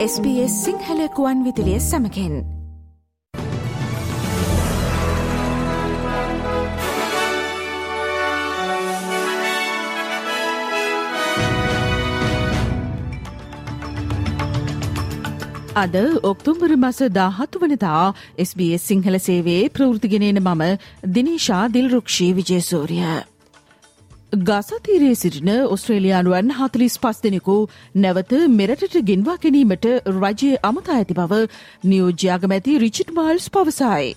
SBS සිංහලකුවන් විදිලිය සමකෙන් අද ඔක්තුම්බර මස දාහතු වනදා SBS Sinhala සේවේ ප්‍රෘතිගෙනන මම දිනීශා දිල්රුක්ෂී විජයසූරිය. ගසතීරයේ සිටින ඔස්ට්‍රේලයානුවන් හතලිස් පස් දෙනෙකු නැවත මෙරටට ගෙන්වා ගැනීමට රජය අමතා ඇති බව නියෝජ්‍යාගමැති රිචිට් මාල්ස් පවසයි.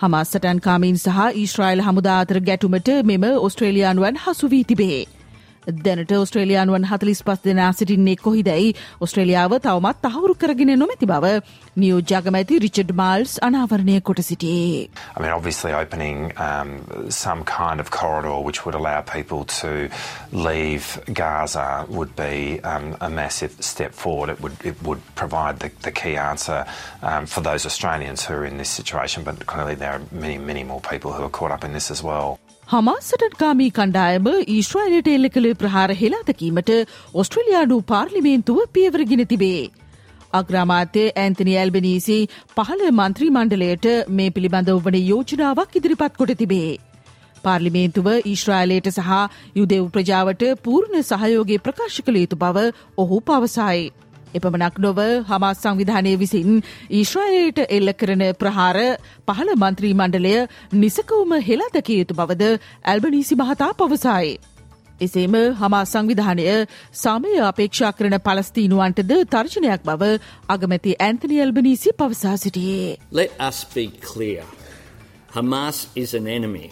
හමස් සටන්කාමීන් සහ ඊශ්‍රයිල් හමුදාතර ගැටුමට මෙම ඔස්ට්‍රේලයානුවන් හසු වී තිබේ. දැනට ඔස්ට්‍රේලයානුවන් හතලිස් පස් දෙනා සිටින්නේ කොහිදැයි ඔස්ට්‍රේලියාව තවමත් තහවුරු කරගෙන නොමැති බව නියෝජාගමැති රිචඩ් මාල්ස් අනාවරණය කොට සිටියේ. I mean, obviously opening um, some kind of corridor which would allow people to leave Gaza would be um, a massive step forward. It would, it would provide the, the key answer um, for those Australians who are in this situation, but clearly there are many, many more people who are caught up in this as well. හමාසටන්කාමී කණ්ඩායම ඊශ්‍රයිලට එල්ල කළ ප්‍රහාර හෙලාතකීමට ඔස්ට්‍රලයානු පාර්ලිමේන්තුව පියවරගෙන තිබේ. අග්‍රාමාත්‍ය Anthony Albanese පහළ මන්ත්‍රී මණ්ඩලයට මේ පිළිබඳව වන යෝජනාවක් ඉදිරිපත් කොට තිබේ. පාර්ලිමේන්තුව ඊශ්‍රායිලයට සහ යුදෙව් ප්‍රජාවට පූර්ණ සහයෝගේ ප්‍රකාශ කළ යුතු බව ඔහු පවසයි. එපමණක් නොව හමස් සංවිධානය විසින් ඊශ්‍රායලයට එල්ල කරන ප්‍රහාර පහළ මන්ත්‍රී මණ්ඩලය නිසකවම හෙලාදකිය යුතු බවද ඇල්බනීසි මහතා පවසයි. එසේම හමා සංවිධානය සාමය අපේක්ෂා කරන පලස්තීනුවන්ටද තර්ජනයක් බව අගමැති ඇන්තනි ඇල්බනීසි පවසා සිටියේ. Let us be clear. Hamas is an enemy,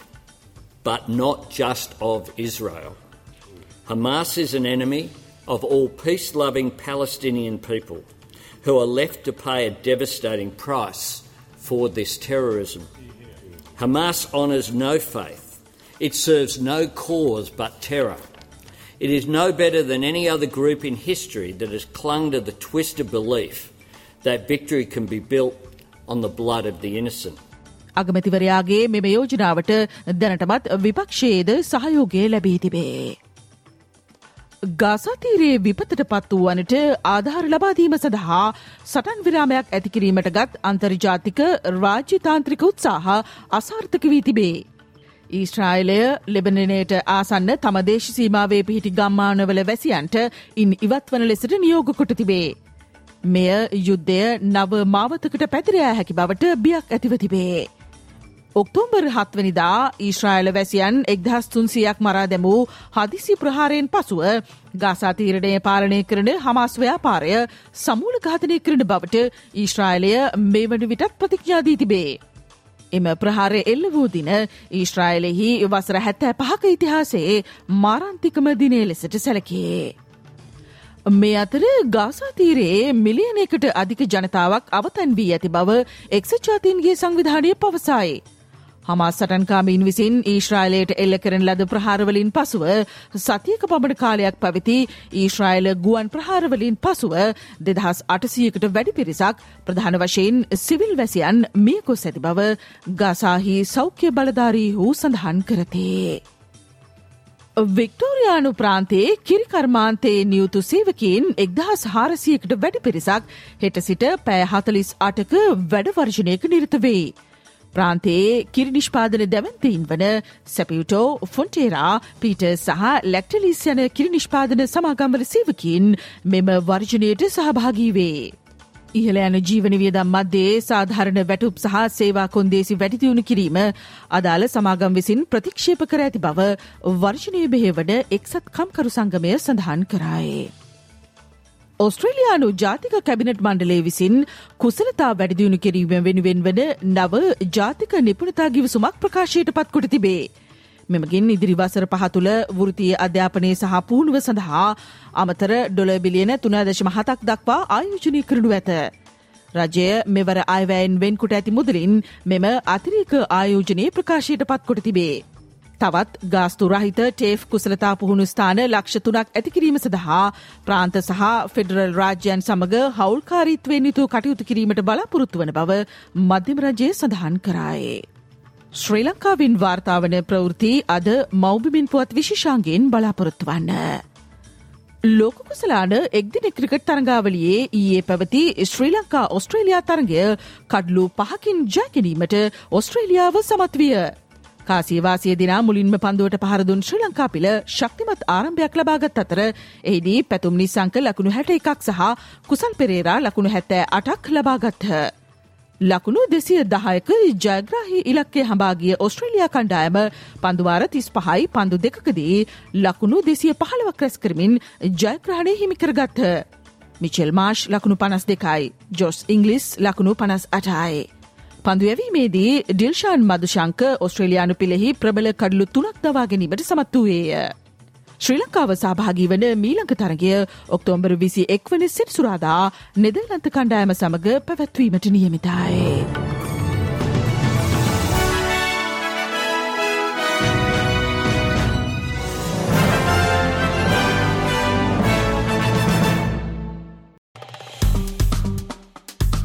but not just of Israel. Hamas is an enemy of all peace loving Palestinian people who are left to pay a devastating price for this terrorism. Hamas honours no faith, it serves no cause but terror. It is no better than any other group in history that has clung to the twisted belief that victory can be built on the blood of the innocent. අගමැතිවරයාගේ මෙම යෝජනාවට දැනටමත් විපක්ෂයේද සහයෝගය ලැබී තිබේ. ගාසාතීරයේ විපතට පත් වූවනට ආධාර ලබාදීම සඳහා සටන් විරාමයක් ඇතිකිරීමට ගත් අන්තර්ජාතික රාජ්‍යතාන්ත්‍රික උත්සාහ අසාර්ථක වී තිබේ. ඊශ්‍රායිලය ලෙබනනයට ආසන්න තම දේශ සීමාවේ පිහිටි ගම්මානවල වැසියන්ට ඉන් ඉවත්වන ලෙසට නියෝග කොට තිබේ. මෙය යුද්ධය නව මාවතකට පැතිරයා හැකි බවට බියක් ඇතිව තිබේ. ඔක්තෝම්බර් හත්වනිදා ඊශ්‍රායිල වැසියන් එක්දහස් තුන්සියක් මරා දැමූ හදිසි ප්‍රහාරයෙන් පසුව ගාසාතීරණය පාලනය කරන හමස් ව්‍යාපාරය සමූල ඝාතනය කරන බවට ඊශ්‍රායිලය මේ වන විටත් ප්‍රතිඥාදී තිබේ. එම ප්‍රහාරය එල්ල වූ දින ඊශ්‍රායිලෙහි වසර හැත්තෑ පහක ඉතිහාසයේ මාරන්තිකම දිනේ ලෙසට සැලකේ. මේ අතර ගාසාතීරයේ මිලියනයකට අධික ජනතාවක් අවතැන් වී ඇති බව එක්සජාතීන්ගේ සංවිධානය පවසයි. හමස් සටන්කාමීන් විසින් ඊශ්‍රායිලයට එල්ල කරන ලද ප්‍රහාරවලින් පසුව සතියක පමණ කාලයක් පැවිති ඊශ්‍රායිල ගුවන් ප්‍රහාරවලින් පසුව දෙදහස් අටසියකට වැඩි පිරිසක් ප්‍රධාන වශයෙන් සිවිල් වැසියන් මියකොස් ඇති බව ගසාහි සෞඛ්‍ය බලධාරී හූ සඳහන් කරතේ. වික්ටෝරයානු ප්‍රාන්තයේ කිරිකර්මාන්තයේ නියුතු සේවකින් එක්දහස් හාරසියකට වැඩි පිරිසක් හෙට සිට පෑ හතලිස් අටක වැඩවර්ජනයක නිරත වේ. ප්‍රාන්තයේ කිරි නිෂ්පාදන දැවන්තීන් වන සැපියුටෝ ෆොන්ටේරා පීට සහ ලැක්ටලිස් යන කිරි නිෂ්පාදන සමාගම්වල සේවකින් මෙම වර්ජනයට සහභාගී වේ. ඉහළ යන ජීවන වියදම් මධ්‍යයේ සාධාරණ වැටුප් සහ සේවා කොන්දේසි වැඩිදියුණු කිරීම අදාළ සමාගම් විසින් ප්‍රතික්ෂේප කර ඇති බව වර්ෂණය බෙහෙවන එක්සත් කම්කරු සංගමය සඳහන් කරායේ. ඔස්ට්‍රේලයානු ජාතික කැබිනට් මණ්ඩලේ විසින් කුසලතා වැඩිදියුණු කිරීම වෙනුවෙන් වන නව ජාතික නිපුණතා ගිවිසුමක් ප්‍රකාශයට පත්කොට තිබේ. මෙමගින් ඉදිරි වසර පහ තුළ වෘතිය අධ්‍යාපනය සහ පුහුණුව සඳහා අමතර ඩොල බිලියන තුනාදශම හතක් දක්වා ආයෝජනය කරනු ඇත. රජය මෙවර අයවැයෙන් වෙන්කොට ඇති මුදලින් මෙම අතිරේක ආයෝජනය ප්‍රකාශයට පත්කොට තිබේ. තවත් ගාස්තු රහිත ටේෆ් කුසලතා පුහුණු ස්ථාන ලක්ෂ තුනක් ඇතිකිරීම සඳහා ප්‍රාන්ත සහ ෆෙඩරල් රාජ්‍යයන් සමඟ හවුල්කාරීත්වයෙන් යුතු කටයුතු කිරීමට බලාපොරොත්තු වන බව මධ්‍යම රජය සඳහන් කරායේ. ශ්‍රී ලංකාවින් වාර්තාාවන ප්‍රවෘති අද මෞබිමින් පුවත් විශෂාන්ගෙන් බලාපොරොත්තු වන්න. ලෝකකුසලාන එක්දින ක්‍රිකට් තරඟාවලියේ ඊයේ පැවති ශ්‍රී ලංකා ඔස්ට්‍රේලයා තරගය කඩ්ලු පහකින් ජයකිරීමට ඔස්ට්‍රේලියාව සමත් විය. කාසිවාසිය දිනා මුලින්ම පන්දුවට පහරදුන් ශ්‍රී ලංකා පිළ ශක්තිමත් ආරම්භයක් ලබාගත් අතර එහිදී පැතුම් නිසංක ලකුණු හැට එකක් සහ කුසල් පෙරේරා ලකුණු හැත්තෑ අටක් ලබාගත්හ. ලකුණු දෙසිය දහයක ජයග්‍රහහි ඉලක්කේ හඹාගිය ඔස්ට්‍රේලයා කණ්ඩායම පන්දුවාර තිස් පහයි පන්දු දෙකකදී ලකුණු දෙසිය පහළවක් රැස් කරමින් ජයග්‍රහණය හිමිකරගත්හ. මිචෙල් මාර්ෂ් ලකුණු පනස් දෙකයි ජොස් ඉංගලිස් ලකුණු පනස් අටයි. පන්දුයැවීමේදී ඩිල්ෂාන් මදුශංක ඔස්ට්‍රේලයානු පිළෙහි ප්‍රබල කඩලු තුනක් දවා ගැනීමට සමත් වූයේය. ශ්‍රී ලංකාව සභාගී වන මීලංක තරගය ඔක්තෝම්බර විසි එක්වන සිටසුරාදා නෙදල්ලන්ත කණ්ඩායම සමඟ පැවැත්වීමට නියමිතයි.